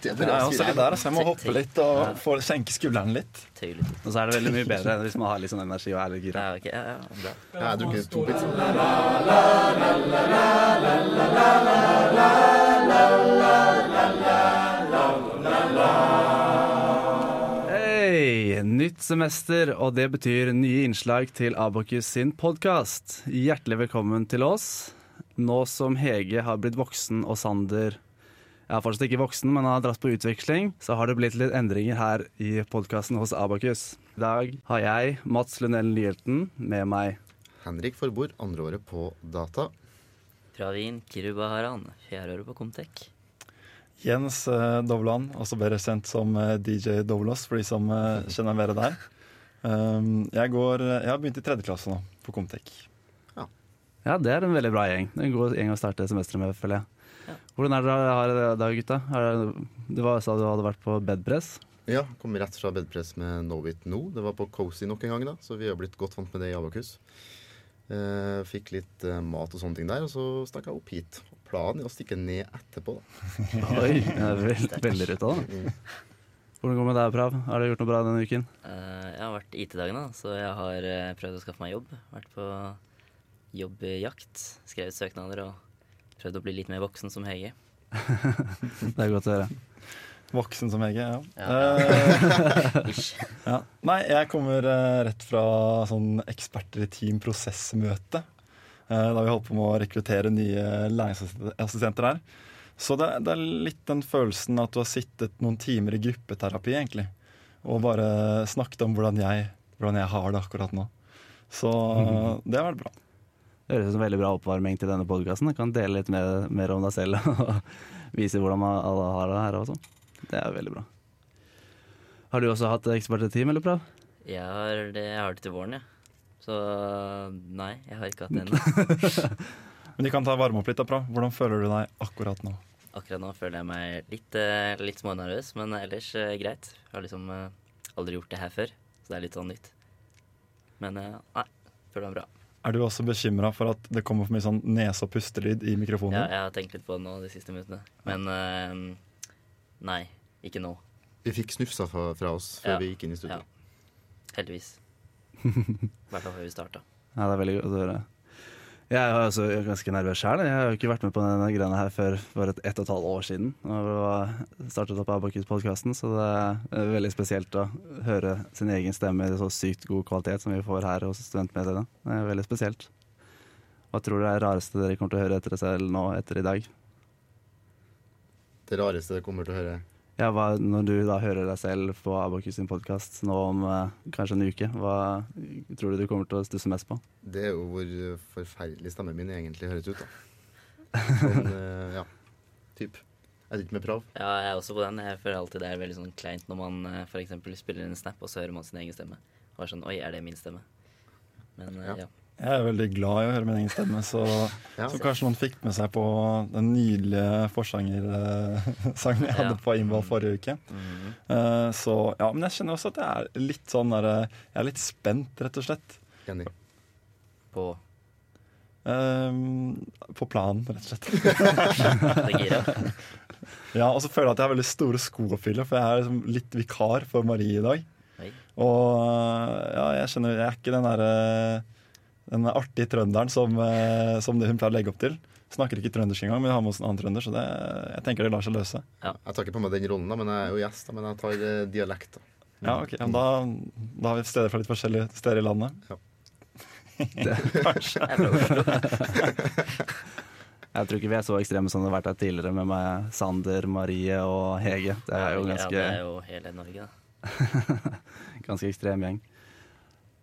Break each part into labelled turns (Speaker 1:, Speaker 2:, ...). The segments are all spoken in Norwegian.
Speaker 1: Det
Speaker 2: Jeg er også litt der, så Jeg må hoppe litt og få senke skuldrene litt.
Speaker 3: Og så er det veldig mye bedre hvis man har litt sånn energi og er litt gira.
Speaker 4: Ja, ok, ja, ja.
Speaker 1: Jeg har drukket to pizza.
Speaker 3: Hei! Nytt semester, og det betyr nye innslag til Abokus sin podkast. Hjertelig velkommen til oss. Nå som Hege har blitt voksen og Sander jeg er fortsatt ikke voksen, men har dratt på utveksling, så har det blitt litt endringer her i podkasten hos Abakus. I dag har jeg, Mats Lundell Lielten, med meg.
Speaker 1: Henrik Forbord, andre året på data.
Speaker 4: Pravin Kirubaharan, fjerdeåret på Comtec.
Speaker 2: Jens eh, Dovland, også bedre kjent som eh, DJ Dovlos, for de som eh, kjenner mer der. Um, jeg, går, jeg har begynt i tredje klasse nå, på Comtec.
Speaker 3: Ja, det er en veldig bra gjeng. Det er en god gjeng å starte semesteret med, føler jeg.
Speaker 4: Ja.
Speaker 3: Hvordan er det dere har i dag, gutta? Du var, sa du hadde vært på bedpress.
Speaker 1: Ja, kom rett fra bedpress med Novit nå. Det var på Cozy nok en gang, da, så vi har blitt godt vant med det i Abakus. Eh, fikk litt eh, mat og sånne ting der, og så stakk jeg opp hit. Planen er å stikke ned etterpå. da.
Speaker 3: Oi, jeg er veld, veldig ruta, da. Hvordan går det med deg, Prav? Har du gjort noe bra denne uken?
Speaker 4: Uh, jeg har vært IT-dagen, da, så jeg har uh, prøvd å skaffe meg jobb. Vært på jobbjakt. Skrevet søknader og prøvd å bli litt mer voksen som Hege.
Speaker 3: Det er godt å høre.
Speaker 2: Voksen som Hege, ja.
Speaker 4: Ja.
Speaker 2: Eh, ja. Nei, jeg kommer eh, rett fra sånn eksperter i team prosessmøte. eh, da vi holdt på med å rekruttere nye læringsassistenter her. Så det, det er litt den følelsen at du har sittet noen timer i gruppeterapi, egentlig. Og bare snakket om hvordan jeg, hvordan jeg har det akkurat nå. Så det har vært bra.
Speaker 3: Det høres ut som en veldig bra oppvarming til denne podkasten. Kan dele litt mer, mer om deg selv og vise hvordan man alle har det her også. Det er veldig bra. Har du også hatt ekspertteam eller prøv?
Speaker 4: Jeg har det, jeg har det til våren, jeg. Så nei, jeg har ikke hatt det ennå.
Speaker 2: Men de kan ta varme opp litt, da, Prav. Hvordan føler du deg akkurat nå?
Speaker 4: Akkurat nå føler jeg meg litt, eh, litt smånervøs, men ellers eh, greit. Jeg har liksom eh, aldri gjort det her før, så det er litt sånn nytt. Men nei, føler meg bra.
Speaker 2: Er du også bekymra for at det kommer for mye sånn nese- og pustelyd i mikrofonen?
Speaker 4: Ja, jeg har tenkt litt på det nå de siste minuttene. Men uh, nei, ikke nå.
Speaker 1: Vi fikk snufsa fra, fra oss før
Speaker 4: Ja.
Speaker 1: vi gikk inn i studio.
Speaker 4: Ja. Heldigvis. I hvert fall før vi starta.
Speaker 3: Ja, det er veldig godt å høre. Jeg er også ganske nervøs sjøl. Jeg har jo ikke vært med på denne greia her før for et ett og et halvt år siden. Når vi startet opp Abakus-podkasten, så det er veldig spesielt å høre sin egen stemme i så sykt god kvalitet som vi får her hos Studentmediene. Det er veldig spesielt. Hva tror du er det rareste dere kommer til å høre etter dere selv nå etter i dag?
Speaker 1: Det rareste dere kommer til å høre
Speaker 3: Ja, hva, Når du da hører deg selv på Abakus sin podkast nå om eh, kanskje en uke, hva tror du du kommer til å stusse mest på?
Speaker 1: Det er jo hvor forferdelig stemmen min egentlig høres ut, da. Sånn, eh, ja. Typ. Jeg er ikke med prav.
Speaker 4: Ja, jeg er også på den. Jeg føler alltid det er veldig sånn kleint når man f.eks. for eksempel spiller en snap, og så hører man sin egen stemme. Og er sånn Oi, er det min stemme? Men eh,
Speaker 1: Ja.
Speaker 4: ja.
Speaker 2: Jeg er veldig glad i å høre min egen stemme, så,
Speaker 1: Ja.
Speaker 2: så kanskje noen fikk med seg på den nydelige forsangersangen jeg hadde
Speaker 4: Ja.
Speaker 2: på Invald forrige uke.
Speaker 4: Mm
Speaker 2: -hmm. uh, Så ja, Men jeg kjenner også at jeg er litt sånn der, eh, Jeg er litt spent, rett og slett.
Speaker 1: Enig.
Speaker 4: På
Speaker 2: uh, På planen, rett og slett. Ja, Og så føler jeg at jeg har veldig store sko å fylle, for jeg er liksom litt vikar for Marie i dag.
Speaker 4: Oi.
Speaker 2: Og ja, jeg skjønner Jeg er ikke den derre den artige trønderen som, øh, som hun pleier å legge opp til. Snakker ikke trøndersk engang, men vi har med oss en annen trønder, så det, jeg tenker det lar seg løse.
Speaker 1: Jeg tar ikke på meg den rollen, da, men jeg er jo gjest. Da, men jeg tar eh, dialekt. Da.
Speaker 2: Ja, ok, ja, da, da har vi steder fra litt forskjellige steder i landet.
Speaker 3: Kanskje.
Speaker 4: Jeg er.
Speaker 3: Jeg tror ikke vi er så ekstreme som det har vært her tidligere med meg, Sander, Marie og Hege. Det er jo ganske Ja,
Speaker 4: det er jo hele Norge, da.
Speaker 3: Ganske ekstrem gjeng.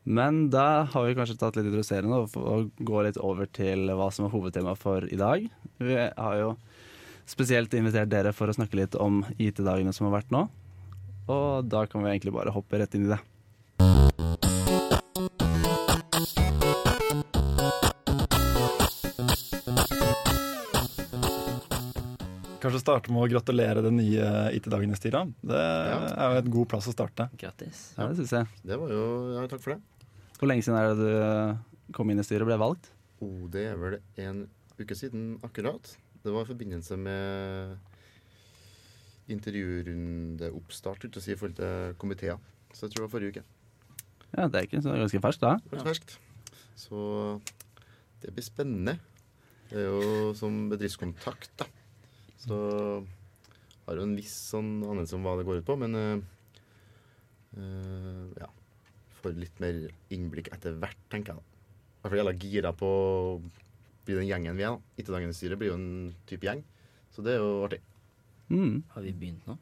Speaker 3: Men da har vi kanskje tatt litt introduserende og, og går litt over til hva som er hovedtema for i dag. Vi har jo spesielt invitert dere for å snakke litt om IT-dagene som har vært nå. Og da kan vi egentlig bare hoppe rett inn i det.
Speaker 2: Kanskje starte med å gratulere den nye IT-dagene, Stira. Det
Speaker 1: Ja.
Speaker 2: er jo et god plass å starte.
Speaker 4: Grattis.
Speaker 3: Ja, det synes jeg.
Speaker 1: Det var jo Ja, takk for det.
Speaker 3: Hvor lenge siden er det du kom inn i styret og ble valgt?
Speaker 1: Oh, det er vel en uke siden akkurat. Det var i forbindelse med intervjurundeoppstart si, i forhold til komiteer. Så jeg tror det var forrige uke.
Speaker 3: Ja, det er ikke så ganske ferskt, da.
Speaker 1: Ganske ferskt. Så det blir spennende. Det er jo som bedriftskontakt, da. Så har jo en viss sånn anelse om hva det går ut på, men eh, ja. Får litt mer innblikk etter hvert, tenker jeg. I hvert fall jævla gira på å bli den gjengen vi er. da. Ittedagens styre blir jo en type gjeng, så det er jo artig.
Speaker 3: Mm.
Speaker 4: Har vi begynt nå?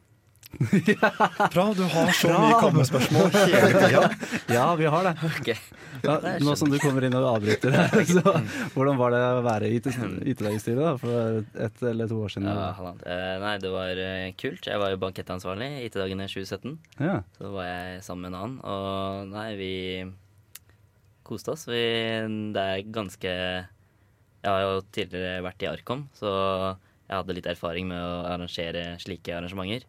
Speaker 2: Bra, du har så mye kommespørsmål hele tida.
Speaker 3: Ja, vi har det.
Speaker 4: Okay.
Speaker 3: Ja, nå som du kommer inn og avbryter her, så hvordan var det å være i IT-dagsstyret da, for et eller to år siden?
Speaker 4: Ja. Eh, nei, det var eh, kult. Jeg var jo bankettansvarlig i IT-dagene 2017.
Speaker 3: Ja.
Speaker 4: Så var jeg sammen med en annen, og nei, vi koste oss. Vi, det er ganske Jeg har jo tidligere vært i Arkom, så jeg hadde litt erfaring med å arrangere slike arrangementer.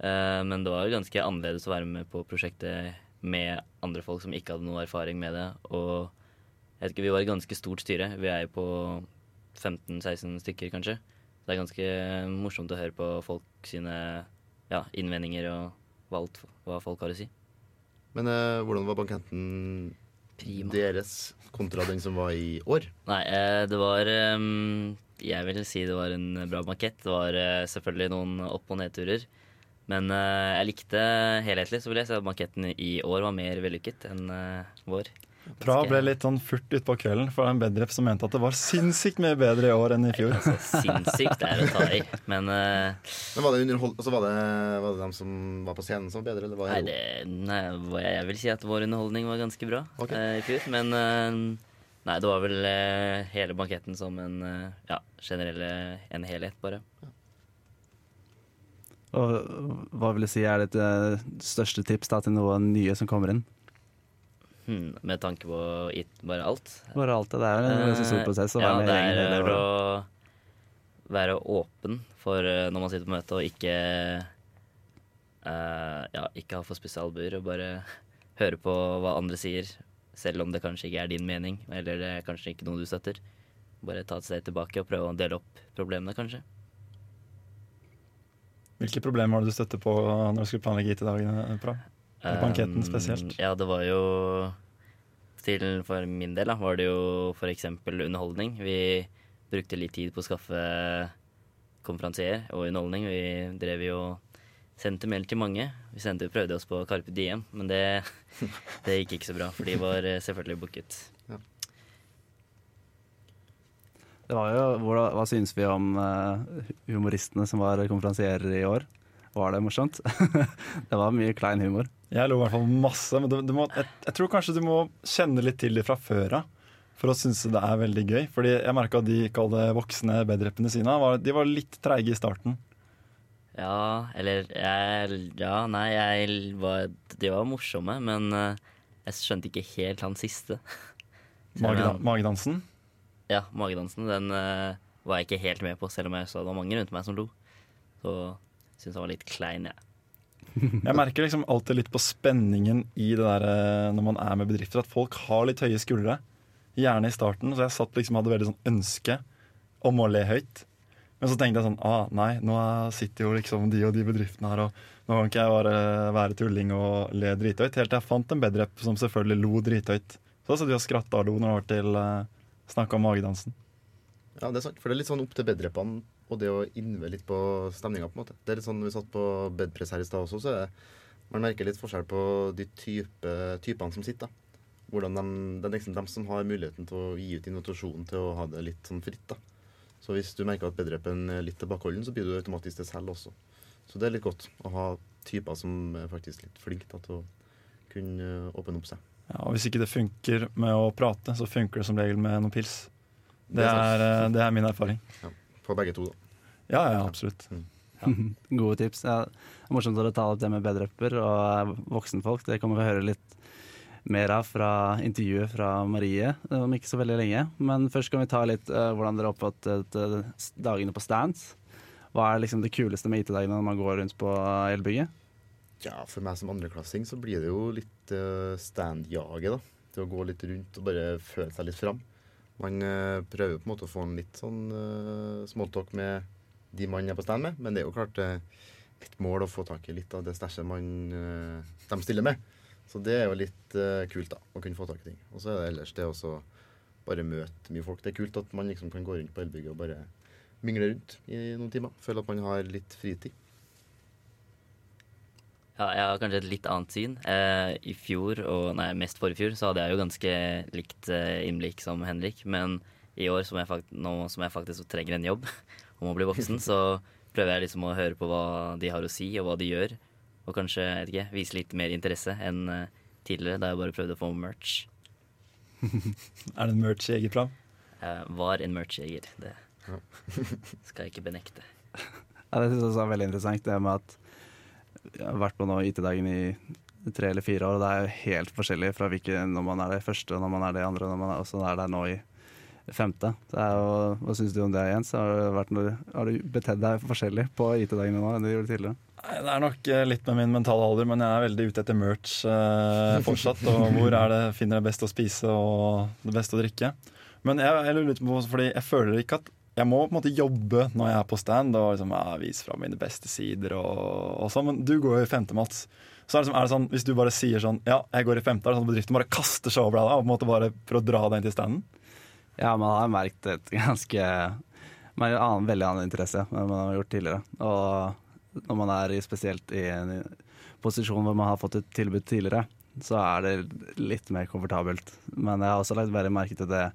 Speaker 4: Eh, men det var jo ganske annerledes å være med på prosjektet med andre folk som ikke hadde noe erfaring med det. Og jeg vet ikke, vi var et ganske stort styre. Vi er jo på 15-16 stykker, kanskje. Så Det er ganske morsomt å høre på folk sine ja, innvendinger og alt, hva folk har å si.
Speaker 1: Men eh, hvordan var banketten
Speaker 4: Prima.
Speaker 1: deres kontra den som var i år?
Speaker 4: Nei, eh, det var ehm, Jeg vil si det var en bra bankett. Det var eh, selvfølgelig noen opp- og nedturer. Men uh, jeg likte helhetlig, så vil jeg si at banketten i år var mer vellykket enn uh, vår.
Speaker 2: Bra ble litt sånn furt utpå kvelden for en bedrep som mente at det var sinnssykt mye bedre i år enn i fjor.
Speaker 4: Altså, sinnssykt det er å ta i. Men uh,
Speaker 1: Men Var det underhold... Altså, var, det, var det dem som var på scenen som var bedre, eller var
Speaker 4: nei,
Speaker 1: det
Speaker 4: det, nei, jeg vil si at vår underholdning var ganske bra
Speaker 1: okay.
Speaker 4: uh, i fjor. Men uh, nei, det var vel hele banketten som en ja, generelle en helhet, bare.
Speaker 3: Og hva vil du si er ditt eh, største tips da, til noen nye som kommer inn?
Speaker 4: Hmm, med tanke på it, bare alt.
Speaker 3: Bare alt det. Det er en ganske stor prosess å
Speaker 4: ja, det
Speaker 3: gjengen hele
Speaker 4: er å være åpen for eh, når man sitter på møte, og ikke uh, Ja, ikke ha for spisse albuer, og bare høre på hva andre sier, selv om det kanskje ikke er din mening, eller det er kanskje ikke noe du støtter. Bare ta et steg tilbake og prøve å dele opp problemene, kanskje.
Speaker 2: Hvilke problemer var det du støtte på når du skulle planlegge IT-dagene? Pra? Og banketten
Speaker 4: Um,
Speaker 2: spesielt.
Speaker 4: Ja, det var jo til For min del da, var det jo f.eks. underholdning. Vi brukte litt tid på å skaffe konferansier og underholdning. Vi drev jo sendte mail til mange. Vi sendte, prøvde oss på Carpe Diem, men det, det gikk ikke så bra, for de var eh, selvfølgelig booket.
Speaker 3: Var jo, hva, hva synes vi om eh, humoristene som var konferansierer i år? Var det morsomt? det var mye klein humor.
Speaker 2: Jeg lo i hvert fall masse, men du, du må, jeg, jeg tror kanskje du må kjenne litt til det fra før av for å synes det er veldig gøy. Fordi jeg merka at de kalde voksne bedreppene sine var, de var litt treige i starten.
Speaker 4: Ja, eller jeg Ja, nei, jeg var De var morsomme, men eh, jeg skjønte ikke helt han siste.
Speaker 2: Magedansen.
Speaker 4: Ja, magedansen, den eh, var jeg ikke helt med på, selv om jeg så det var mange rundt meg som lo. Så syns jeg var litt klein, jeg.
Speaker 2: Jeg merker liksom alltid litt på spenningen i det der eh, når man er med bedrifter, at folk har litt høye skuldre. Gjerne i starten. Så jeg satt liksom hadde veldig sånn ønske om å le høyt. Men så tenkte jeg sånn ah, nei, nå sitter jo liksom de og de bedriftene her, og nå kan ikke jeg bare være tulling og le drithøyt. Helt til jeg fant en bedrep som selvfølgelig lo drithøyt. Så satt vi og skratta og lo når det var til uh, snakk om magedansen.
Speaker 1: Ja, det er sant. For det er litt sånn opp til bedrepene og det å innve litt på stemninga, på en måte. Det er litt sånn, Vi satt på bedpress her i stad også, så er det, man merker litt forskjell på de type, typene som sitter. da. Hvordan de, det er liksom de som har muligheten til å gi ut invitasjonen til å ha det litt sånn fritt. da. Så hvis du merker at bedrepen er litt tilbakeholden, så blir du automatisk det selv også. Så det er litt godt å ha typer som er faktisk litt flinke til å kunne åpne opp seg.
Speaker 2: Ja, og hvis ikke det funker med å prate, så funker det som regel med noen pils. Det
Speaker 1: er
Speaker 2: eh, det er min erfaring.
Speaker 1: For begge to, da.
Speaker 2: Ja, ja, absolutt.
Speaker 3: Gode tips. Ja, det er morsomt å ta opp det med bedrepper og eh, voksenfolk. Det kommer vi å høre litt mer av fra intervjuet fra Marie om ikke så veldig lenge. Men først kan vi ta litt uh, hvordan dere oppfattet dagene på stands. Hva er liksom det kuleste med IT-dagene når man går rundt på elbygget?
Speaker 1: Ja, for meg som andreklassing så blir det jo litt uh, stand-jaget, da. Til å gå litt rundt og bare føle seg litt fram. Man uh, prøver på en måte å få en litt sånn uh, smalltalk med de man er på stand med, men det er jo klart uh, et mål å få tak i litt av det stæsjet man eh, de stiller med. Så det er jo litt eh, kult, da. Å kunne få tak i ting. Og så er det ellers det å bare møte mye folk. Det er kult at man liksom kan gå rundt på elbygget og bare mingle rundt i noen timer. Føle at man har litt fritid.
Speaker 4: Ja, jeg har kanskje et litt annet syn. Eh, I fjor, og nei, mest forrige fjor, så hadde jeg jo ganske likt eh, innblikk som Henrik. Men i år, som jeg nå som jeg faktisk trenger en jobb om å bli voksen, så prøver jeg liksom å høre på hva de har å si, og hva de gjør. Og kanskje jeg vet ikke, vise litt mer interesse enn eh, tidligere, da jeg bare prøvde å få merch.
Speaker 2: Er det en merch-jeger fram?
Speaker 4: Jeg var en merch-jeger. Det skal jeg ikke benekte.
Speaker 3: Ja, det synes jeg også er veldig interessant, det med at jeg har vært på IT-dagen i tre eller fire år, og det er helt forskjellig fra hvilke, når man er det første, når man er det andre, når man er, også er der nå i femte. Det jo, hva syns du om det, Jens? Har du, vært har du betedd deg forskjellig på IT-dagene nå enn du gjorde tidligere?
Speaker 2: Det er nok eh, litt med min mentale alder, men jeg er veldig ute etter merch eh, fortsatt. Og hvor er det finner det best å spise og det beste å drikke. Men jeg, jeg lurer litt på, fordi jeg føler ikke at jeg må på en måte jobbe når jeg er på stand og liksom, ja, vise fram mine beste sider og, og sånn. Men du går jo i femte, Mats. Så er det, sånn, er det sånn, Hvis du bare sier sånn Ja, jeg går i femte, er det sånn bedriften bare kaster seg over deg da, på en måte bare for å dra deg inn til standen?
Speaker 3: Ja, man har merket et ganske Man har en annen, veldig annen interesse enn man har gjort tidligere. Og når man er spesielt i en posisjon hvor man har fått et tilbud tidligere, så er det litt mer komfortabelt. Men jeg har også lagt veldig merke til det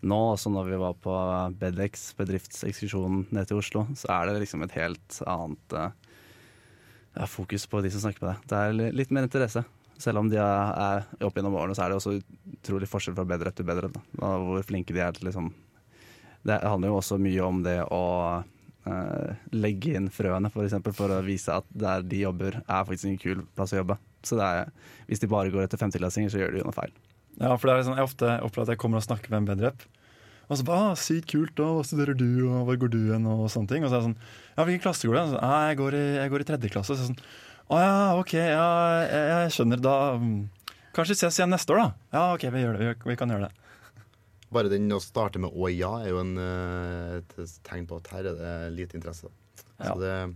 Speaker 3: nå, også når vi var på Bedex, bedriftsekskursjonen ned til Oslo, så er det liksom et helt annet uh, fokus på de som snakker med deg. Det er litt mer interesse. Selv om de er, er opp gjennom årene, så er det også utrolig forskjell fra bedre til bedre. Da. Hvor flinke de er til liksom Det handler jo også mye om det å uh, legge inn frøene, for eksempel, for å vise at der de jobber, er faktisk en kul plass å jobbe. Så er, hvis de bare går etter femteklassinger, så gjør de jo noe feil.
Speaker 2: Ja, for det er sånn, Jeg ofte opplever at jeg kommer og snakker med en bedrep. Og så bare, ah, 'Sykt kult, og hva studerer du, og hvor går du hen?' og sånne ting. Og så er det sånn 'Ja, hvilken klasse går du i?' Så, «Ah, jeg, går i, 'Jeg går i tredje klasse'. Så sånn 'Å ja, ok, ja, jeg, jeg skjønner. Da mm, Kanskje ses igjen neste år, da.' Ja, ok, vi gjør det. Vi, vi kan gjøre det.
Speaker 1: Bare den å starte med 'å ja' er jo en, eh, et tegn på at her er det lite interesse.
Speaker 2: Ja.
Speaker 1: Så det,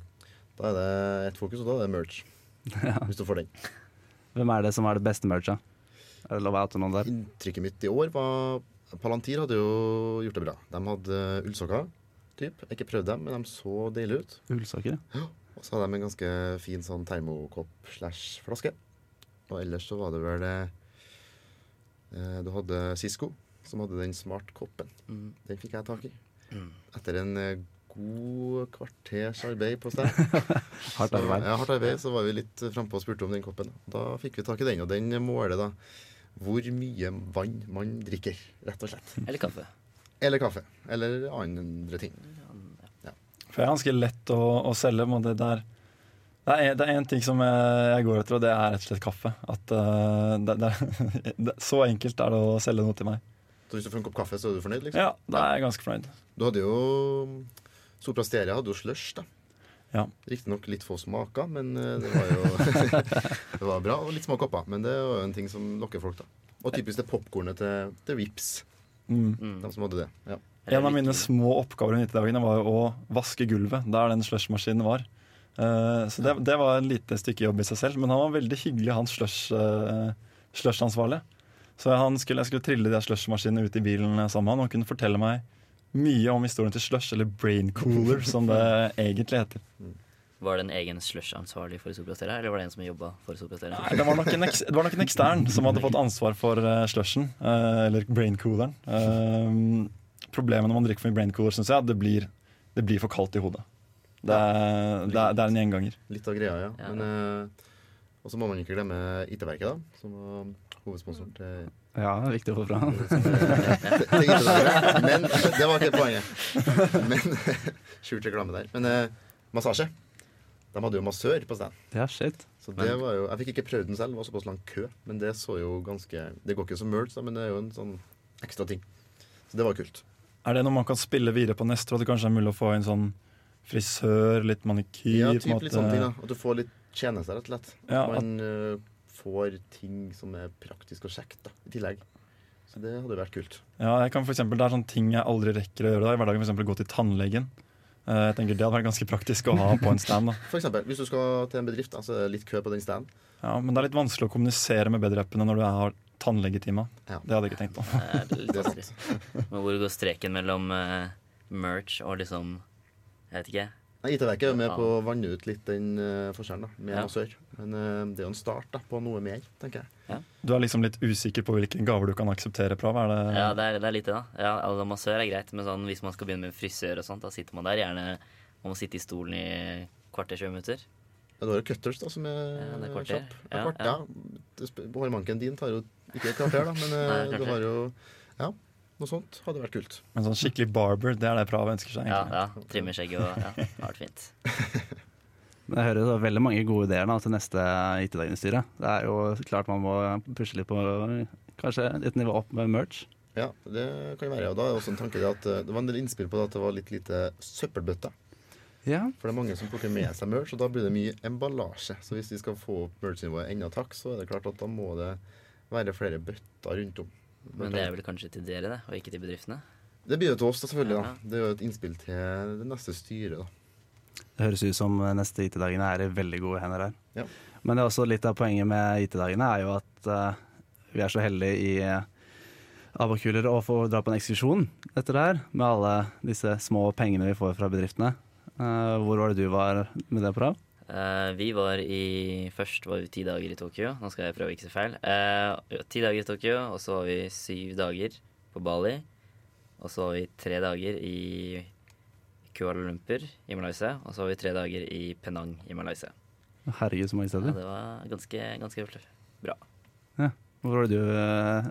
Speaker 1: da er det ett fokus, og da er det merch. Hvis du får den.
Speaker 3: Hvem er det som er det beste mercha? Er det lov å oute noen der?
Speaker 1: Inntrykket mitt i år var Palantir hadde jo gjort det bra. De hadde ullsokker. Typ. Jeg har ikke prøvd dem, men de så deilige ut.
Speaker 3: Ullsokker?
Speaker 1: Og så hadde de en ganske fin sånn termokopp slash flaske. Og ellers så var det vel eh, Du hadde Sisko, som hadde den smartkoppen.
Speaker 4: Mm.
Speaker 1: Den fikk jeg tak i.
Speaker 4: Mm.
Speaker 1: Etter en eh, god kvarters arbeid på sted.
Speaker 3: Hardt arbeid.
Speaker 1: Ja, hardt arbeid. Så var vi litt frampå og spurte om den koppen. Da fikk vi tak i den, og den måler da hvor mye vann man drikker, rett og slett.
Speaker 4: Eller kaffe.
Speaker 1: Eller kaffe. Eller andre ting.
Speaker 2: For det er ganske lett å, å selge. Det, der, det er det er én ting som jeg, jeg går etter, og det er rett og slett kaffe. At uh, det, det, det, Så enkelt er det å selge noe til meg.
Speaker 1: Så hvis du får en kopp kaffe, så er du fornøyd? liksom?
Speaker 2: Ja, da er jeg ganske fornøyd.
Speaker 1: Du hadde jo Sopra Steria hadde jo slush, da.
Speaker 2: Ja.
Speaker 1: Riktignok litt få smaker, men eh, det var jo Det var bra. Og litt små kopper, men det var jo en ting som lokker folk, da. Og typisk det popkornet til, til Vips,
Speaker 2: Mm.
Speaker 4: Mm.
Speaker 1: de som hadde det. Ja.
Speaker 2: En av mine små oppgaver i 90-dagene var jo å vaske gulvet der den slushmaskinen var. Eh, så det, det var et lite stykke jobb i seg selv, men han var veldig hyggelig, han slush, uh, slush-ansvarlig. Så han skulle, jeg skulle trille de slushmaskinene ut i bilen sammen med han, og kunne fortelle meg mye om historien til slush, eller brain cooler, som det egentlig heter.
Speaker 4: Var det en egen slush-ansvarlig for Soprastera, eller var det en som jobba for Soprastera?
Speaker 2: Nei, det var nok en, det var nok en ekstern som hadde fått ansvar for uh, slushen, eh, eller brain cooleren. Eh, problemet når man drikker for mye brain cooler, syns jeg, det blir, det blir for kaldt i hodet. Det er, det er, det er en gjenganger.
Speaker 1: Litt av greia, ja. Men eh, Og så må man ikke glemme IT-verket, da. Som var hovedsponsoren til,
Speaker 3: Ja, det er viktig å få fram.
Speaker 1: Men det var ikke poenget. Men Skjult reklame der. Men eh, massasje. De hadde jo massør på stand.
Speaker 3: Ja, shit.
Speaker 1: Så det var jo, Jeg fikk ikke prøvd den selv, det var såpass lang kø. Men det så jo ganske Det går ikke som merch, men det er jo en sånn ekstra ting. Så det var kult.
Speaker 2: Er det noe man kan spille videre på neste år? At det kanskje er mulig å få en sånn frisør, litt manikyr?
Speaker 1: Ja,
Speaker 2: på en
Speaker 1: typ
Speaker 2: måte?
Speaker 1: litt sånne ting, da. At du får litt tjenester, rett og slett.
Speaker 2: Ja, at,
Speaker 1: Man eh, får ting som er praktisk og kjekt, da, i tillegg. Så det hadde vært kult.
Speaker 2: ja, jeg kan for eksempel, Det er sånne ting jeg aldri rekker å gjøre da, i hverdagen. Eksempel gå til tannlegen. Eh, jeg tenker Det hadde vært ganske praktisk å ha på en stand. da
Speaker 1: For eksempel, hvis du skal til en bedrift, da, så er det litt kø på den standen.
Speaker 2: Ja, Men det er litt vanskelig å kommunisere med bedreppene når du har tannlegetime.
Speaker 1: Ja.
Speaker 2: Det hadde jeg ikke tenkt på.
Speaker 4: Det er litt. Men hvor går streken mellom eh, merch og liksom Jeg vet ikke.
Speaker 1: IT-verket er jo med
Speaker 4: Ja.
Speaker 1: på å vanne ut litt den uh, forskjellen da, med
Speaker 4: Ja.
Speaker 1: sør. Men uh, det er jo en start da, på noe mer, tenker jeg.
Speaker 2: Du er liksom litt usikker på hvilke gaver du kan akseptere, Prav. Er det
Speaker 4: Ja, det er, det er litt det, da. Ja, altså, massør er greit, men sånn, hvis man skal begynne med frisør og sånt, da sitter man der gjerne Man må sitte i stolen i kvarter 20 minutter.
Speaker 1: Ja, du har jo cutters, da, som er,
Speaker 4: Ja, det er kvarter.
Speaker 1: kjapp. Ja,
Speaker 4: Ja,
Speaker 1: kvart,
Speaker 4: ja.
Speaker 1: ja. Hårmanken din tar jo ikke et kvarter, da, men eh,
Speaker 4: Nei,
Speaker 1: du har jo Ja, noe sånt hadde vært kult.
Speaker 2: En sånn skikkelig barber, det er det Prav ønsker seg. Egentlig
Speaker 4: ja. Trimme skjegget og Ja, det har vært fint.
Speaker 3: Jeg hører jo veldig mange gode ideer da, til neste IT-dagen-styre. Det er jo klart man må pushe litt på kanskje et nivå opp med merch.
Speaker 1: Ja, det kan jo være. Og da er det også en tanke det at eh, det var en del innspill på det at det var litt lite søppelbøtter.
Speaker 3: Ja,
Speaker 1: For det er mange som plukker med seg merch, og da blir det mye emballasje. Så hvis vi skal få opp merch-nivået enda takk, så er det klart at da må det være flere bøtter rundt om.
Speaker 4: Men det er vel kanskje til dere, det, og ikke til bedriftene?
Speaker 1: Det blir jo til oss, da, selvfølgelig.
Speaker 4: Ja.
Speaker 1: da. Det er jo et innspill til det neste styret. da.
Speaker 3: det høres ut som neste IT-dagene er i veldig gode hender her.
Speaker 1: Ja.
Speaker 3: Men det er også litt av poenget med IT-dagene er jo at uh, vi er så heldige i uh, Abakuler å få dra på en ekskursjon etter det her, med alle disse små pengene vi får fra bedriftene. Uh, hvor var det du var med det, Prav?
Speaker 4: Eh, vi var i Først var vi ti dager i Tokyo. Nå skal jeg prøve å ikke si feil. Uh, ti dager i Tokyo, og så var vi syv dager på Bali. Og så var vi tre dager i Kuala Lumpur i Malaysia. Og så var vi tre dager i Penang i Malaysia.
Speaker 3: Herregud, så mange
Speaker 4: Ja, det var ganske, ganske bra.
Speaker 3: Hvor er du eh,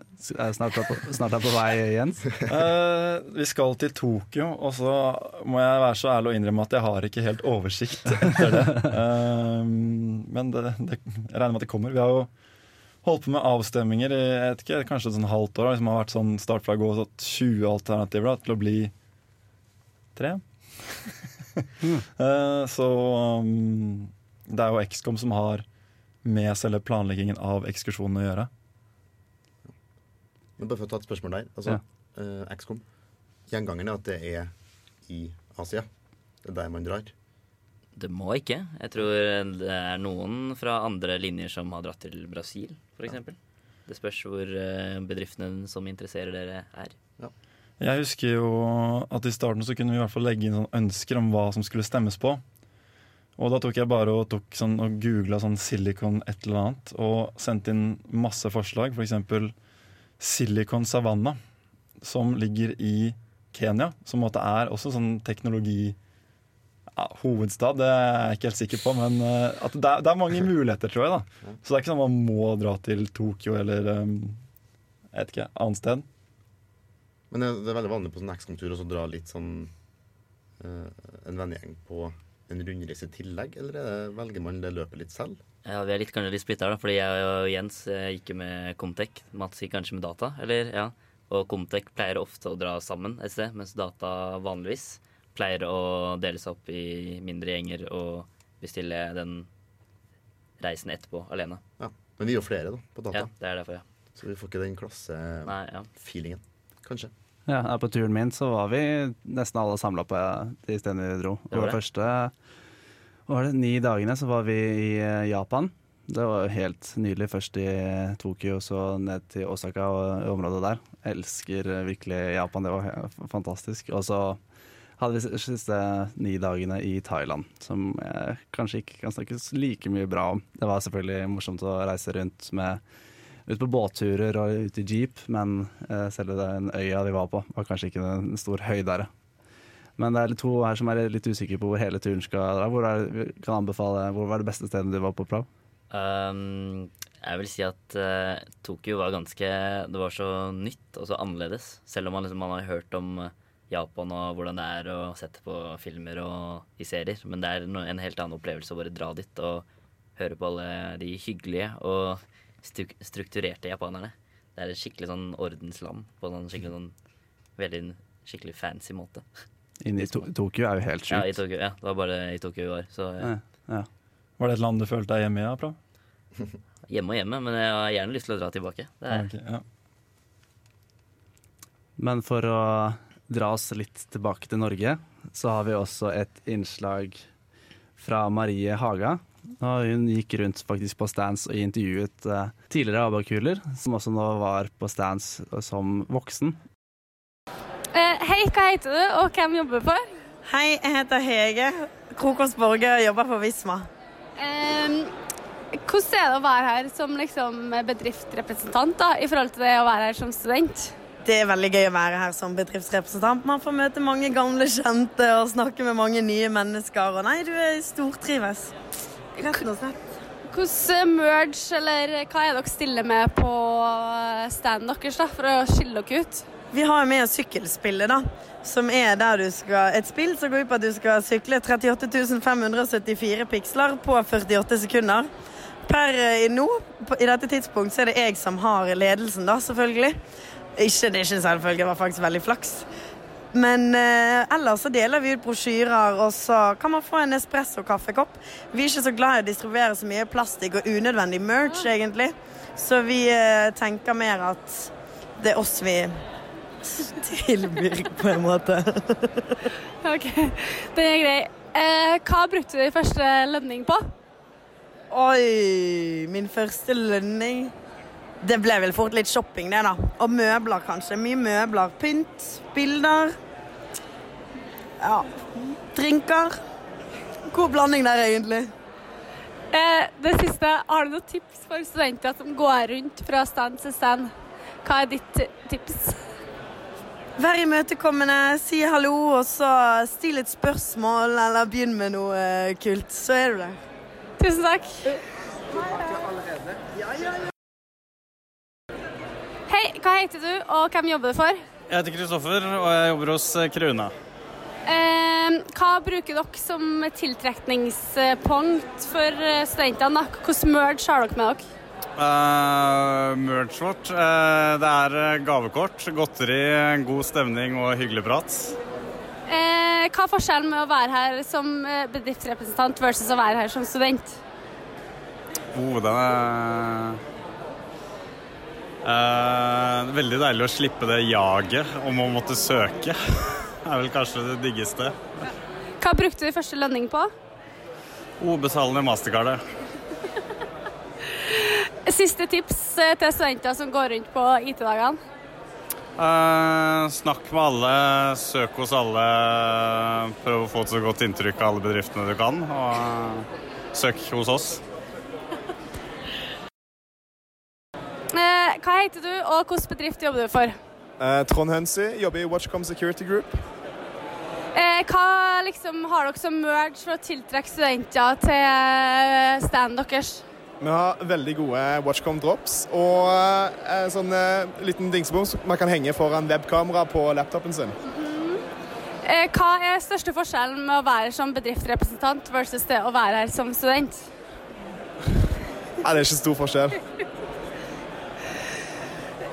Speaker 3: snart, på, snart er på vei, Jens?
Speaker 2: Uh, vi skal til Tokyo, og så må jeg være så ærlig og innrømme at jeg har ikke helt oversikt etter det. Uh, men det, det, jeg regner med at det kommer. Vi har jo holdt på med avstemminger i vet ikke, kanskje et sånn halvt år. Som har vært sånn fra gå, sånn 20 alternativer da, til å bli tre. uh, så um, det er jo XCOM som har med selve planleggingen av ekskursjonen å gjøre.
Speaker 1: Men bare for å ta et spørsmål der. Altså, eh, XCOM. Gjengangeren er at det er i Asia. Det er der man drar.
Speaker 4: Det må ikke. Jeg tror det er noen fra andre linjer som har dratt til Brasil, f.eks. Det spørs hvor eh, bedriftene som interesserer dere, er.
Speaker 2: Jeg husker jo at i starten så kunne vi i hvert fall legge inn sånn ønsker om hva som skulle stemmes på. Og da tok jeg bare og, tok sånn, og googla sånn silicon et eller annet, og sendte inn masse forslag. F.eks. Silicon Savanna, som ligger i Kenya. Som måte er også sånn teknologi ja, hovedstad, det er jeg ikke helt sikker på, men eh, at det, er, det er mange muligheter, tror jeg. da. Så det er ikke sånn man må dra til Tokyo eller um, jeg vet ikke, annet sted.
Speaker 1: Men det det er veldig vanlig på sånn XCOM-tur å dra litt sånn uh, en vennegjeng på en rundreise i tillegg, eller er det, velger man det løpet litt selv?
Speaker 4: Ja, Vi er litt, kanskje litt splitta, fordi jeg og Jens eh, gikk jo med Comtec. Mats gikk kanskje med data, eller ja. Og Comtec pleier ofte å dra sammen et sted, mens data vanligvis pleier å dele seg opp i mindre gjenger og bestille den reisen etterpå alene.
Speaker 1: Ja. Men vi er jo flere da, på data,
Speaker 4: Ja, det er derfor, ja.
Speaker 1: så vi får ikke den klassefeelingen,
Speaker 4: ja.
Speaker 1: kanskje.
Speaker 3: Ja, På turen min så var vi nesten alle samla på de stedene vi dro.
Speaker 4: Det var
Speaker 3: de
Speaker 4: det.
Speaker 3: første var det, ni dagene så var vi i eh, Japan. Det var helt nydelig. Først i Tokyo, så ned til Osaka og området der. Jeg elsker eh, virkelig Japan. Det var fantastisk. Og så hadde vi de siste ni dagene i Thailand, som jeg kanskje ikke kan snakkes like mye bra om. Det var selvfølgelig morsomt å reise rundt med ut på båtturer og ut i jeep, men eh, selve den øya vi var på, var kanskje ikke en stor høydere. Men det er to her som er litt usikre på hvor hele turen skal dra. Hvor, er, kan anbefale, hvor var det beste stedet du var på, Prav?
Speaker 4: Um, jeg vil si at uh, Tokyo var ganske Det var så nytt og så annerledes. Selv om man, liksom, man har hørt om eh, Japan og hvordan det er og sett på filmer og i serier. Men det er en helt annen opplevelse å bare dra dit og høre på alle de hyggelige og struk strukturerte japanerne. Det er et skikkelig sånn ordensland på en skikkelig sånn veldig skikkelig fancy måte.
Speaker 3: Inne i to Tokyo er jo helt
Speaker 4: Ja, i. Tokyo, ja, det var bare i Tokyo i år. Så ja.
Speaker 3: Ja.
Speaker 2: Var det et land du følte deg hjemme i? Ja,
Speaker 4: hjemme og hjemme, men jeg har gjerne lyst til å dra tilbake. Det er,
Speaker 2: Ok, ja.
Speaker 3: Men for å dra oss litt tilbake til Norge, så har vi også et innslag fra Marie Haga. Og hun gikk rundt faktisk på stands og intervjuet uh, tidligere abakuler, som også nå var på stands som voksen.
Speaker 5: Uh, hei, hva heter du, og hvem jobber du for?
Speaker 6: Hei, jeg heter Hege Krokås Borge og jobber for Visma.
Speaker 5: Um, hvordan er det å være her som liksom bedriftsrepresentant da, i forhold til det å være her som student?
Speaker 6: Det er veldig gøy å være her som bedriftsrepresentant. Man får møte mange gamle kjente og snakke med mange nye mennesker. Og nei, du stortrives. Rett og slett.
Speaker 5: Hvordan merge, eller hva er dere stiller med på standen deres da, for å skille dere ut?
Speaker 6: Vi har med oss sykkelspillet, da. Som er der du skal Et spill som går ut på at du skal sykle 38 574 piksler på 48 sekunder. Per i nå, i dette tidspunkt, så er det jeg som har ledelsen, da, selvfølgelig. Ikke, det er ikke selvfølgelig, det var faktisk veldig flaks. Men eh, ellers så deler vi ut brosjyrer, og så kan man få en espresso-kaffekopp. Vi er ikke så glad i å distribuere så mye plastikk og unødvendig merch, egentlig. Så vi eh, tenker mer at det er oss vi tilbyr, på en måte.
Speaker 5: OK, det er grei. Eh, hva brukte du første lønning på?
Speaker 6: Oi, min første lønning Det ble vel fort litt shopping, det, da. Og møbler, kanskje. Mye møbler. Pynt, bilder. Ja. Drinker. God blanding der, egentlig.
Speaker 5: Eh, det siste, har du noen tips for studenter som går rundt fra stand til stand? Hva er ditt tips?
Speaker 6: Vær imøtekommende, si hallo, og så still et spørsmål, eller begynn med noe eh, kult. Så er du der.
Speaker 5: Tusen takk. Hei, hva heter du, og hvem jobber du for?
Speaker 7: Jeg heter Kristoffer, og jeg jobber hos Kruna.
Speaker 5: Eh, hva bruker dere som tiltrekningspunkt for studentene? Hvordan Hvilken merge har dere med dere?
Speaker 7: Uh, vårt. Uh, det er gavekort, godteri, god stemning og hyggelig prat.
Speaker 5: Uh, hva er forskjellen med å være her som bedriftsrepresentant versus å være her som student?
Speaker 7: Oh, den er uh, Veldig deilig å slippe det jaget om å måtte søke. Det er vel kanskje det diggeste.
Speaker 5: Hva brukte du første lønning på?
Speaker 7: O-betalende mastercardet.
Speaker 5: Siste tips til studenter som går rundt på IT-dagene?
Speaker 7: Uh, snakk med alle, søk hos alle. Prøv å få et så godt inntrykk av alle bedriftene du kan. Og uh, søk hos oss.
Speaker 5: Uh, hva heter du, og hvilken bedrift jobber du for?
Speaker 8: Trond Hønsi, jobber i Watchcom Security Group.
Speaker 5: hva liksom, har dere som merge for å tiltrekke studenter til standen deres?
Speaker 8: Vi har veldig gode Watchcom drops og en sånn eh, liten dingsebom man kan henge foran webkamera på laptopen sin.
Speaker 5: Mm. Eh, hva er største forskjellen med å være som bedriftsrepresentant versus det å være her som student?
Speaker 8: Nei, det er ikke stor forskjell.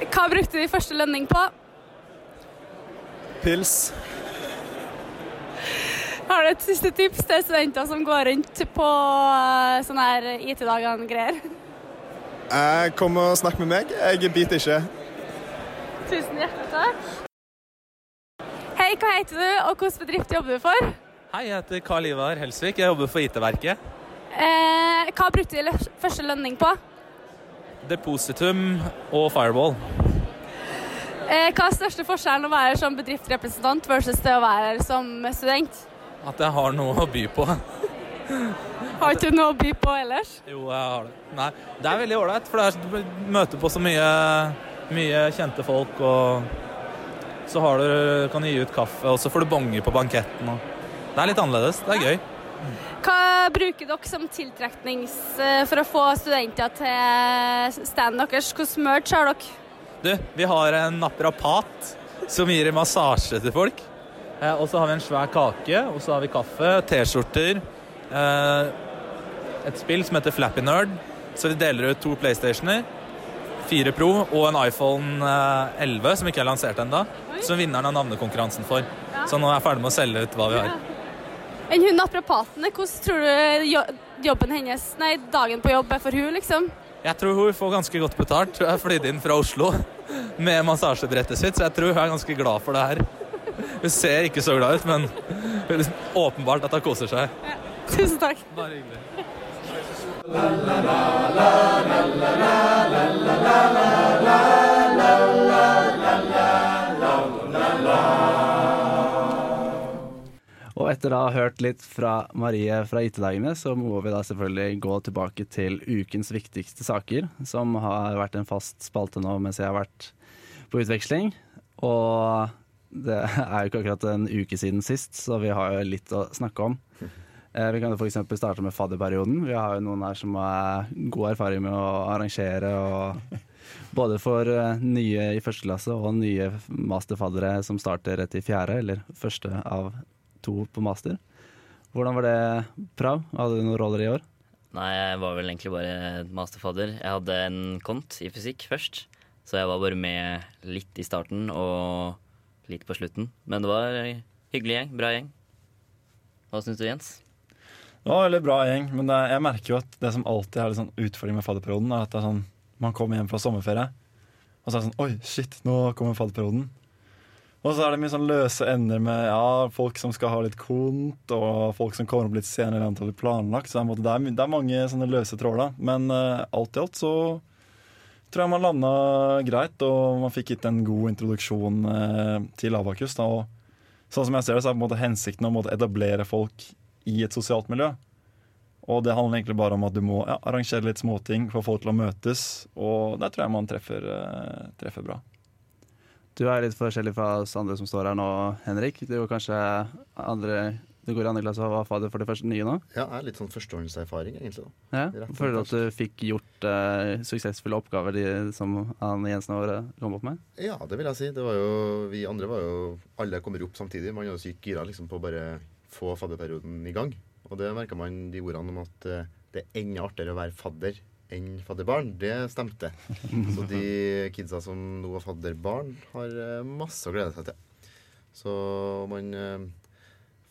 Speaker 5: Hva brukte du første lønning på?
Speaker 8: Pils.
Speaker 5: Har du et siste tips til studenter som går rundt på sånne her IT-dagene-greier?
Speaker 8: Eh, kom og snakk med meg. Jeg biter ikke.
Speaker 5: Tusen hjertelig takk. Hei, hva heter du, og hvilken bedrift jobber du for?
Speaker 9: Hei, jeg heter Karl Ivar Helsvik. Jeg jobber for IT-verket.
Speaker 5: Eh, hva brukte du første lønning på?
Speaker 9: Depositum og Fireball.
Speaker 5: Eh, hva er største forskjellen å være som bedriftsrepresentant versus det å være som student?
Speaker 9: At jeg har noe å by på.
Speaker 5: har ikke du noe å by på ellers?
Speaker 9: Jo, jeg har det. Nei, det er veldig ålreit, for det du møter på så mye, mye kjente folk, og så har du, kan du gi ut kaffe, og så får du bonger på banketten. Og. Det er litt annerledes. Det er gøy.
Speaker 5: Hva bruker dere som tiltreknings for å få studenter til standen deres? Hvordan merch har dere?
Speaker 9: Du, vi har en naprapat som gir massasje til folk. Eh, og så har vi en svær kake, og så har vi kaffe, T-skjorter. Eh, et spill som heter Flappy Nerd. Så vi deler ut to PlayStationer, fire Pro og en iPhone 11 eh, som ikke er lansert ennå. Som vinneren av navnekonkurransen for Så nå er jeg ferdig med å selge ut hva vi har.
Speaker 5: Enn hun naprapaten, hvordan tror du jobben hennes, nei, dagen på jobb er for hun, liksom?
Speaker 9: Jeg tror hun får ganske godt betalt. Hun er flydd inn fra Oslo med massasjebrettet sitt, så jeg tror hun er ganske glad for det her. Hun ser ikke så glad ut, men åpenbart at hun koser seg.
Speaker 5: Tusen takk.
Speaker 9: Bare hyggelig.
Speaker 3: Og etter å ha hørt litt fra Marie fra IT-dagene, så må vi da selvfølgelig gå tilbake til ukens viktigste saker, som har vært en fast spalte nå mens jeg har vært på utveksling. Og det er jo ikke akkurat en uke siden sist, så vi har jo litt å snakke om. Eh, Vi kan jo f.eks. starte med fadderperioden. Vi har jo noen her som har god erfaring med å arrangere. og Både for eh, nye i første klasse og nye masterfaddere som starter rett i fjerde, eller første av to på master. Hvordan var det, Prav? Hadde du noen roller i år?
Speaker 4: Nei, jeg var vel egentlig bare masterfadder. Jeg hadde en kont i fysikk først, så jeg var bare med litt i starten og litt på slutten. Men det var en hyggelig gjeng. Bra gjeng. Hva syns du, Jens?
Speaker 2: Det var en veldig bra gjeng, men det, jeg merker jo at det som alltid er litt sånn utfordring med fadderperioden, er at det er sånn, man kommer hjem fra sommerferie, og så er det sånn Oi, shit, nå kommer fadderperioden. Og så er det mye sånn løse ender med ja, folk som skal ha litt kont, og folk som kommer opp litt senere enn er planlagt. Så det er, er, det er mange sånne løse tråder. Men uh, alt i alt så tror jeg man landa greit, og man fikk gitt en god introduksjon eh, til Abakus. Da, og sånn som jeg ser det, så er på en måte hensikten å etablere folk i et sosialt miljø. Og det handler egentlig bare om at du må ja, arrangere litt småting, få folk til å møtes, og der tror jeg man treffer, eh, treffer bra.
Speaker 3: Du er litt forskjellig fra oss andre som står her nå, Henrik. Du er kanskje andre Du går i andre klasse og var fadder for det første nye nå?
Speaker 1: Ja, jeg er litt sånn førstehåndserfaring, egentlig. da.
Speaker 3: Ja. Føler du at du fikk gjort eh, suksessfulle oppgaver de, som Anne Jensen og Åre kom opp med?
Speaker 1: Ja, det vil jeg si. Det var jo, vi andre var jo Alle kommer opp samtidig. Man er jo sykt gira liksom, på å bare få fadderperioden i gang. Og det merka man de ordene om at eh, det er enda artigere å være fadder enn fadderbarn. Det stemte. Så de kidsa som nå er fadderbarn, har eh, masse å glede seg til. Så man eh,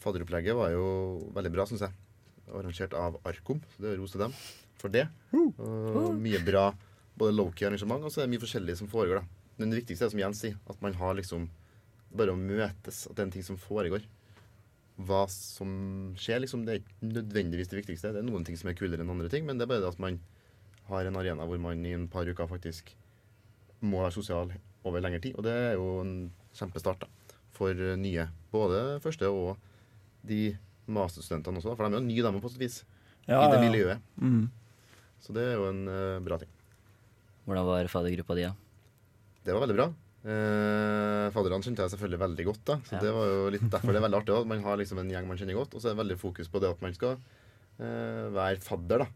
Speaker 1: Fadderopplegget var jo veldig bra, syns jeg. Arrangert av Arkom, så det er ros til dem for det. Og mye bra både low-key arrangement, og så er det mye forskjellig som foregår. da. Men det viktigste er som Jens sier, at man har liksom bare å møtes, at det er en ting som foregår. Hva som skjer, liksom, det er ikke nødvendigvis det viktigste. Det er noen ting som er kulere enn andre ting, men det er bare det at man har en arena hvor man i en par uker faktisk må være sosial over lengre tid. Og det er jo en kjempestart da, for nye. Både første og de masterstudentene også, for de er jo nye, dem på et vis,
Speaker 2: Ja,
Speaker 1: i det
Speaker 2: ja.
Speaker 1: miljøet.
Speaker 2: Mm.
Speaker 1: Så det er jo en uh, bra ting.
Speaker 4: Hvordan var faddergruppa di, da?
Speaker 1: Det var veldig bra. Eh, Fadderne kjente jeg selvfølgelig veldig godt, da. så
Speaker 4: Ja.
Speaker 1: det var jo litt derfor det er veldig artig. At man har liksom en gjeng man kjenner godt, og så er det veldig fokus på det at man skal eh, være fadder da,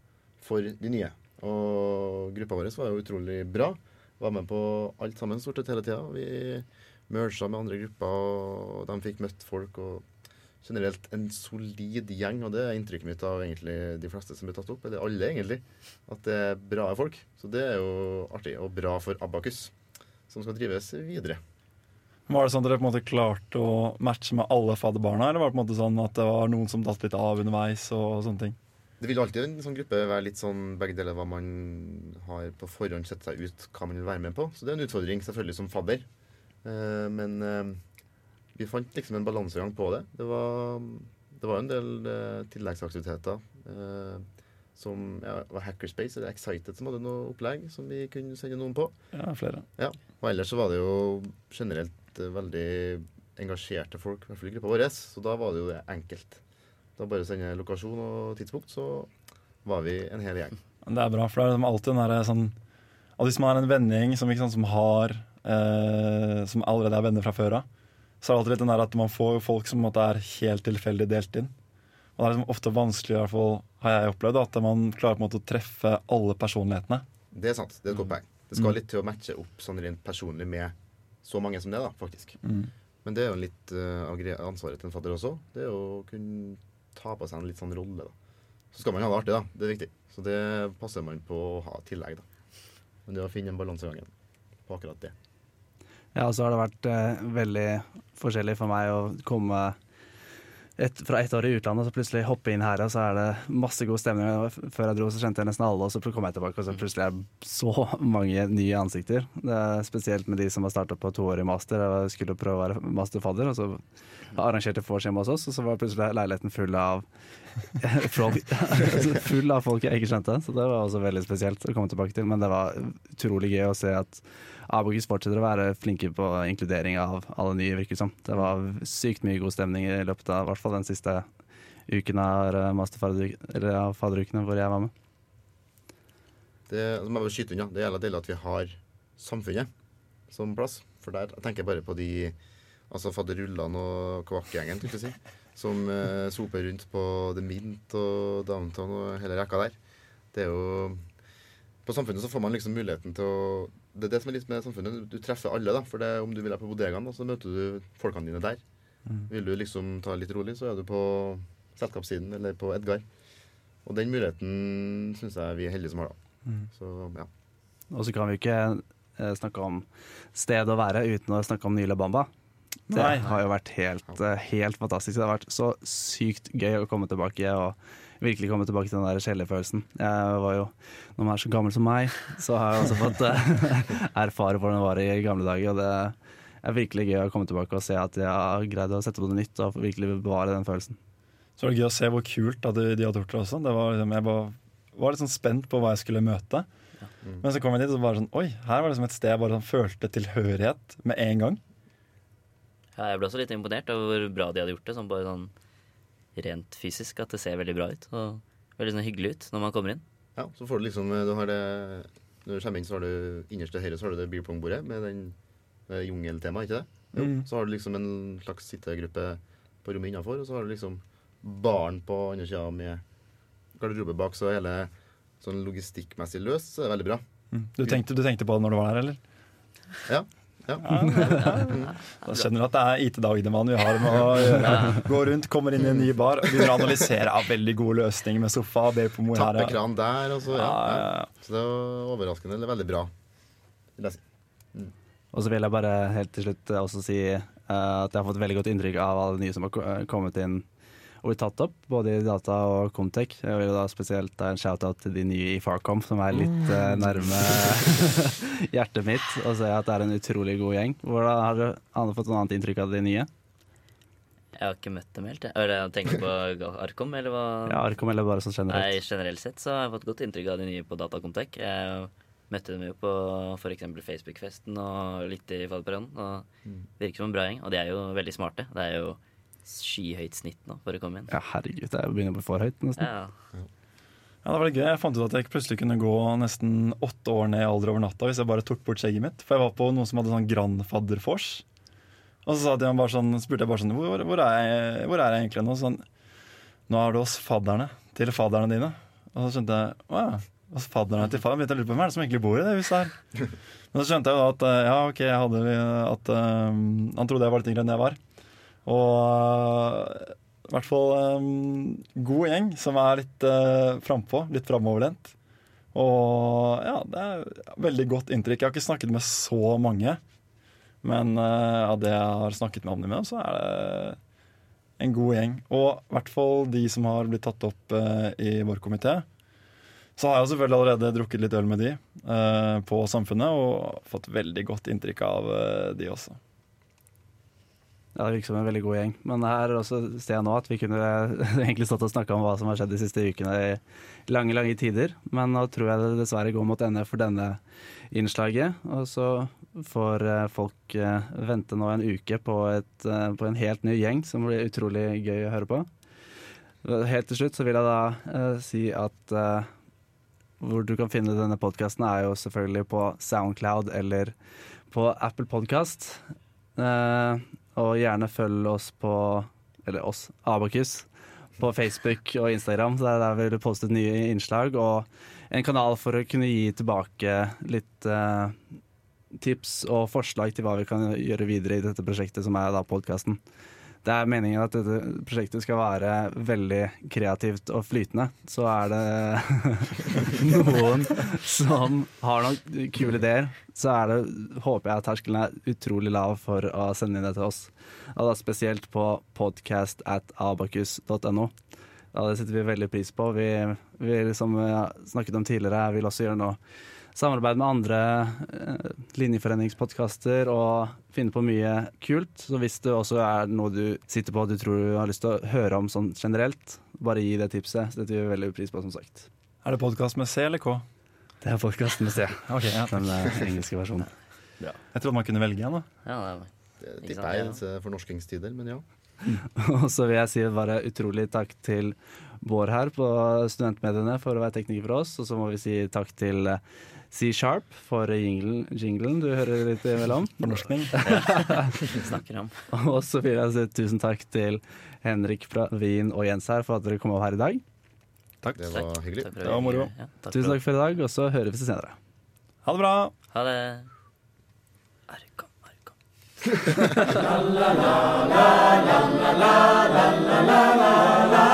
Speaker 1: for de nye. Og gruppa vår var jo utrolig bra. Var med på alt sammen stort sett hele tida. Vi merga med andre grupper, og de fikk møtt folk. og Generelt en solid gjeng, og det er inntrykket mitt av egentlig de fleste som blir tatt opp. Eller alle, egentlig. At det er bra folk. Så det er jo artig, og bra for Abakus som skal drives videre.
Speaker 2: Var det sånn at dere på en måte klarte å matche med alle fadderbarna, eller var det på en måte sånn at det var noen som datt litt av underveis og sånne ting?
Speaker 1: Det vil alltid en sånn gruppe være litt sånn begge deler hva man har på forhånd sett seg ut hva man vil være med på. Så det er en utfordring selvfølgelig som fadder. Eh, men eh, vi fant liksom en balansegang på det. Det var, det var en del eh, tilleggsaktiviteter. eh, som ja, var Hackerspace eller Excited som hadde noe opplegg som vi kunne sende noen på.
Speaker 2: Ja, flere.
Speaker 1: Ja, og ellers så var det jo generelt eh, veldig engasjerte folk, i hvert fall i gruppa vår, så da var det jo det enkelt. Da bare sende lokasjon og tidspunkt, så var vi en hel gjeng.
Speaker 2: Det er bra, for det er liksom alltid den derre sånn Av Hvis man er en vennegjeng som, som har eh, Som allerede er venner fra før av, så er det alltid den der at man får folk som er helt tilfeldig delt inn. Og det er liksom ofte vanskelig, i hvert fall har jeg opplevd, at man klarer på en måte å treffe alle personlighetene.
Speaker 1: Det er sant. Det er et godt poeng. Det skal litt til å matche opp sånn rent personlig med så mange som det, da, faktisk.
Speaker 2: Mm.
Speaker 1: Men det er jo litt eh, av uh, ansvaret til en fadder også. Det er å kunne ta på seg en litt sånn rolle, da. Så skal man ha det artig, da. Det er viktig. Så det passer man på å ha i tillegg, da. Men det å finne en balansegang på akkurat det.
Speaker 3: Ja, og så har det vært eh, veldig forskjellig for meg å komme et, fra ett år i utlandet, og så plutselig hoppe inn her, og så er det masse god stemning. Før jeg dro, så kjente jeg nesten alle, og så kom jeg tilbake, og så plutselig er det så mange nye ansikter. Det er Spesielt med de som har starta på toårig master. og skulle prøve å være masterfadder, og så arrangerte vors hjemme hos oss, og så var plutselig leiligheten full av full av folk jeg ikke kjente. Så det var også veldig spesielt å komme tilbake til. Men det var utrolig gøy å se at Abokus fortsetter å være flinke på inkludering av alle nye, virker det som. Det var sykt mye god stemning i løpet av i hvert fall den siste uken av eh, masterfader- eller av fadderukene hvor jeg var med.
Speaker 1: Det, må jeg bare skyte unna. Det gjelder deilig at vi har samfunnet som plass. For der jeg tenker jeg bare på de altså fadderullene og kloakkgjengen, skulle jeg si. Som eh, soper rundt på The Mint og Downtown og hele rekka der. Det er jo På samfunnet så får man liksom muligheten til å Det er det som er litt med samfunnet. Du treffer alle, da. For det, om du vil være på bodegaen, så møter du folkene dine der. Vil du liksom ta litt rolig, så er du på selskapssiden eller på Edgar. Og den muligheten syns jeg vi er heldige som har, da. Så ja.
Speaker 3: Og så kan vi ikke eh, snakke om sted å være uten å snakke om Nyla Bamba. Det
Speaker 2: Nei.
Speaker 3: har jo vært helt, eh, helt fantastisk. Det har vært så sykt gøy å komme tilbake og virkelig komme tilbake til den der kjellerfølelsen. Jeg var jo, Når man er så gammel som meg, så har jeg også fått eh, erfare hvordan det var i gamle dager. Og det er virkelig gøy å komme tilbake og se at jeg har greid å sette på noe nytt og virkelig bevare den følelsen.
Speaker 2: Så var det gøy å se hvor kult at de, de hadde gjort det også. Det var liksom, jeg var, var litt sånn spent på hva jeg skulle møte. Men så kom jeg dit og så bare sånn Oi, her var det som et sted jeg bare sånn følte tilhørighet med en gang.
Speaker 4: Ja, jeg ble også litt imponert over hvor bra de hadde gjort det, sånn bare sånn rent fysisk. At det ser veldig bra ut. Og veldig sånn hyggelig ut når man kommer inn.
Speaker 1: ja. Så får du liksom du har det, Når du kommer inn, så har du innerst til høyre så har du det beerpongbordet med den jungeltemaet, ikke det? Jo.
Speaker 2: Mm.
Speaker 1: Så har du liksom en slags sittegruppe på rommet innafor, og så har du liksom baren på andre sida med garderobe bak, så hele sånn logistikkmessig løs, så er det veldig bra.
Speaker 2: Mm. Du, tenkte, du tenkte på det når du var der, eller?
Speaker 1: Ja. Ja.
Speaker 2: Da skjønner du at det er IT-dagdemann vi har med å gjøre. Gå rundt, kommer inn i en ny bar og begynner å analysere av veldig gode løsninger med sofa beerpong her.
Speaker 1: Tappekran der, og så ja.
Speaker 2: Ja.
Speaker 1: Så det er overraskende eller veldig bra. vil.
Speaker 3: Og så vil jeg bare helt til slutt også si eh, at jeg har fått veldig godt inntrykk av alle nye som har kommet inn og blir tatt opp, både i data og Comtech. Jeg vil da spesielt ta en shout-out til de nye i Farcom, som er litt uh, nærme hjertet mitt, og se at det er en utrolig god gjeng. Hvordan Har du Anne fått noe annet inntrykk av de nye?
Speaker 4: Jeg har ikke møtt dem helt. jeg. Er det å på Arkom, eller hva?
Speaker 3: Ja, Arkom eller bare sånn generelt.
Speaker 4: Nei,
Speaker 3: generelt?
Speaker 4: sett så har jeg fått godt inntrykk av de nye på Datacontact. Jeg møtte dem jo på f.eks. Facebook-festen og litt i fadderperioden. Og det virker som en bra gjeng. Og de er jo veldig smarte. Det er jo skyhøyt snitt nå for å komme inn.
Speaker 3: Ja, herregud, det er begynner å bli for høyt, nesten.
Speaker 4: Ja.
Speaker 2: Ja, det var litt gøy. Jeg fant ut at jeg plutselig kunne gå nesten åtte år ned i alder over natta hvis jeg bare tok bort skjegget mitt. For jeg var på noen som hadde sånn grandfadderfors. Og så sånn, spurte jeg bare sånn hvor, hvor, er jeg, hvor er jeg egentlig nå? Sånn, nå er du hos fadderne til fadderne dine. Og så skjønte jeg å ja, hos fadderne til fadderne. Begynte jeg å lure på hvem er det som egentlig bor i det huset her. Men så skjønte jeg jo at eh, ja, ok, jeg hadde at um, han trodde jeg var litt yngre enn jeg var. Og eh, i hvert fall um, god gjeng som er litt uh, frampå, litt framoverlent. Og ja, det er veldig godt inntrykk. Jeg har ikke snakket med så mange. Men uh, av det jeg har snakket med om dem med, så er det en god gjeng. Og i hvert fall de som har blitt tatt opp uh, i vår komité. Så har jeg selvfølgelig allerede drukket litt øl med de uh, på Samfunnet, og fått veldig godt inntrykk av de også.
Speaker 3: Ja, Det virker som en veldig god gjeng. Men her også ser jeg nå at vi kunne egentlig stått og snakka om hva som har skjedd de siste ukene i lange, lange tider. Men nå tror jeg det dessverre går mot ende for denne innslaget. Og så får eh, folk eh, vente nå en uke på, et, eh, på en helt ny gjeng som blir utrolig gøy å høre på. Helt til slutt så vil jeg da eh, si at eh, hvor du kan finne denne podkasten, er jo selvfølgelig på Soundcloud eller på Apple Podcast. Eh, og gjerne følg oss på Eller oss, Abakus, på Facebook og Instagram. Så det er der vi du poste nye innslag. Og en kanal for å kunne gi tilbake litt eh, tips og forslag til hva vi kan gjøre videre i dette prosjektet, som er da podkasten. Det er meningen at dette prosjektet skal være veldig kreativt og flytende. Så er det noen som har noen kule ideer, så er det, håper jeg at terskelen er utrolig lav for å sende inn det til oss. Og da spesielt på podcast at abakus.no. Ja, det setter vi veldig pris på. Vi, vi som vi har snakket om tidligere, vil også gjøre noe samarbeid med andre eh, linjeforeningspodkaster og finne på mye kult. Så hvis det også er noe du sitter på og du tror du har lyst til å høre om sånn generelt, bare gi det tipset. Det gjør vi veldig pris på, som sagt.
Speaker 2: Er det podkast med C eller K?
Speaker 3: Det er podkast med C.
Speaker 2: okay, ja.
Speaker 3: Den eh, engelske versjonen.
Speaker 2: Jeg trodde man kunne velge en. da.
Speaker 4: Ja, det
Speaker 1: tipper jeg
Speaker 4: ja.
Speaker 1: disse fornorskingstider, men ja.
Speaker 3: Og så vil jeg si bare utrolig takk til Bård her på Studentmediene for å være tekniker for oss. Og så må vi si takk til eh, C-Sharp for jinglen, jinglen du hører litt imellom.
Speaker 2: Fornorskning.
Speaker 4: snakker om.
Speaker 3: Og så vil jeg si tusen takk til Henrik fra Wien og Jens her for at dere kom opp her i dag.
Speaker 2: Takk.
Speaker 1: Det var hyggelig.
Speaker 4: Takk
Speaker 2: Det var moro.
Speaker 4: Ja, takk
Speaker 3: Tusen takk for i dag, og så høres vi senere.
Speaker 2: Ha det bra.
Speaker 4: Ha det. Arkom, Arkom.
Speaker 10: la la la la la la la la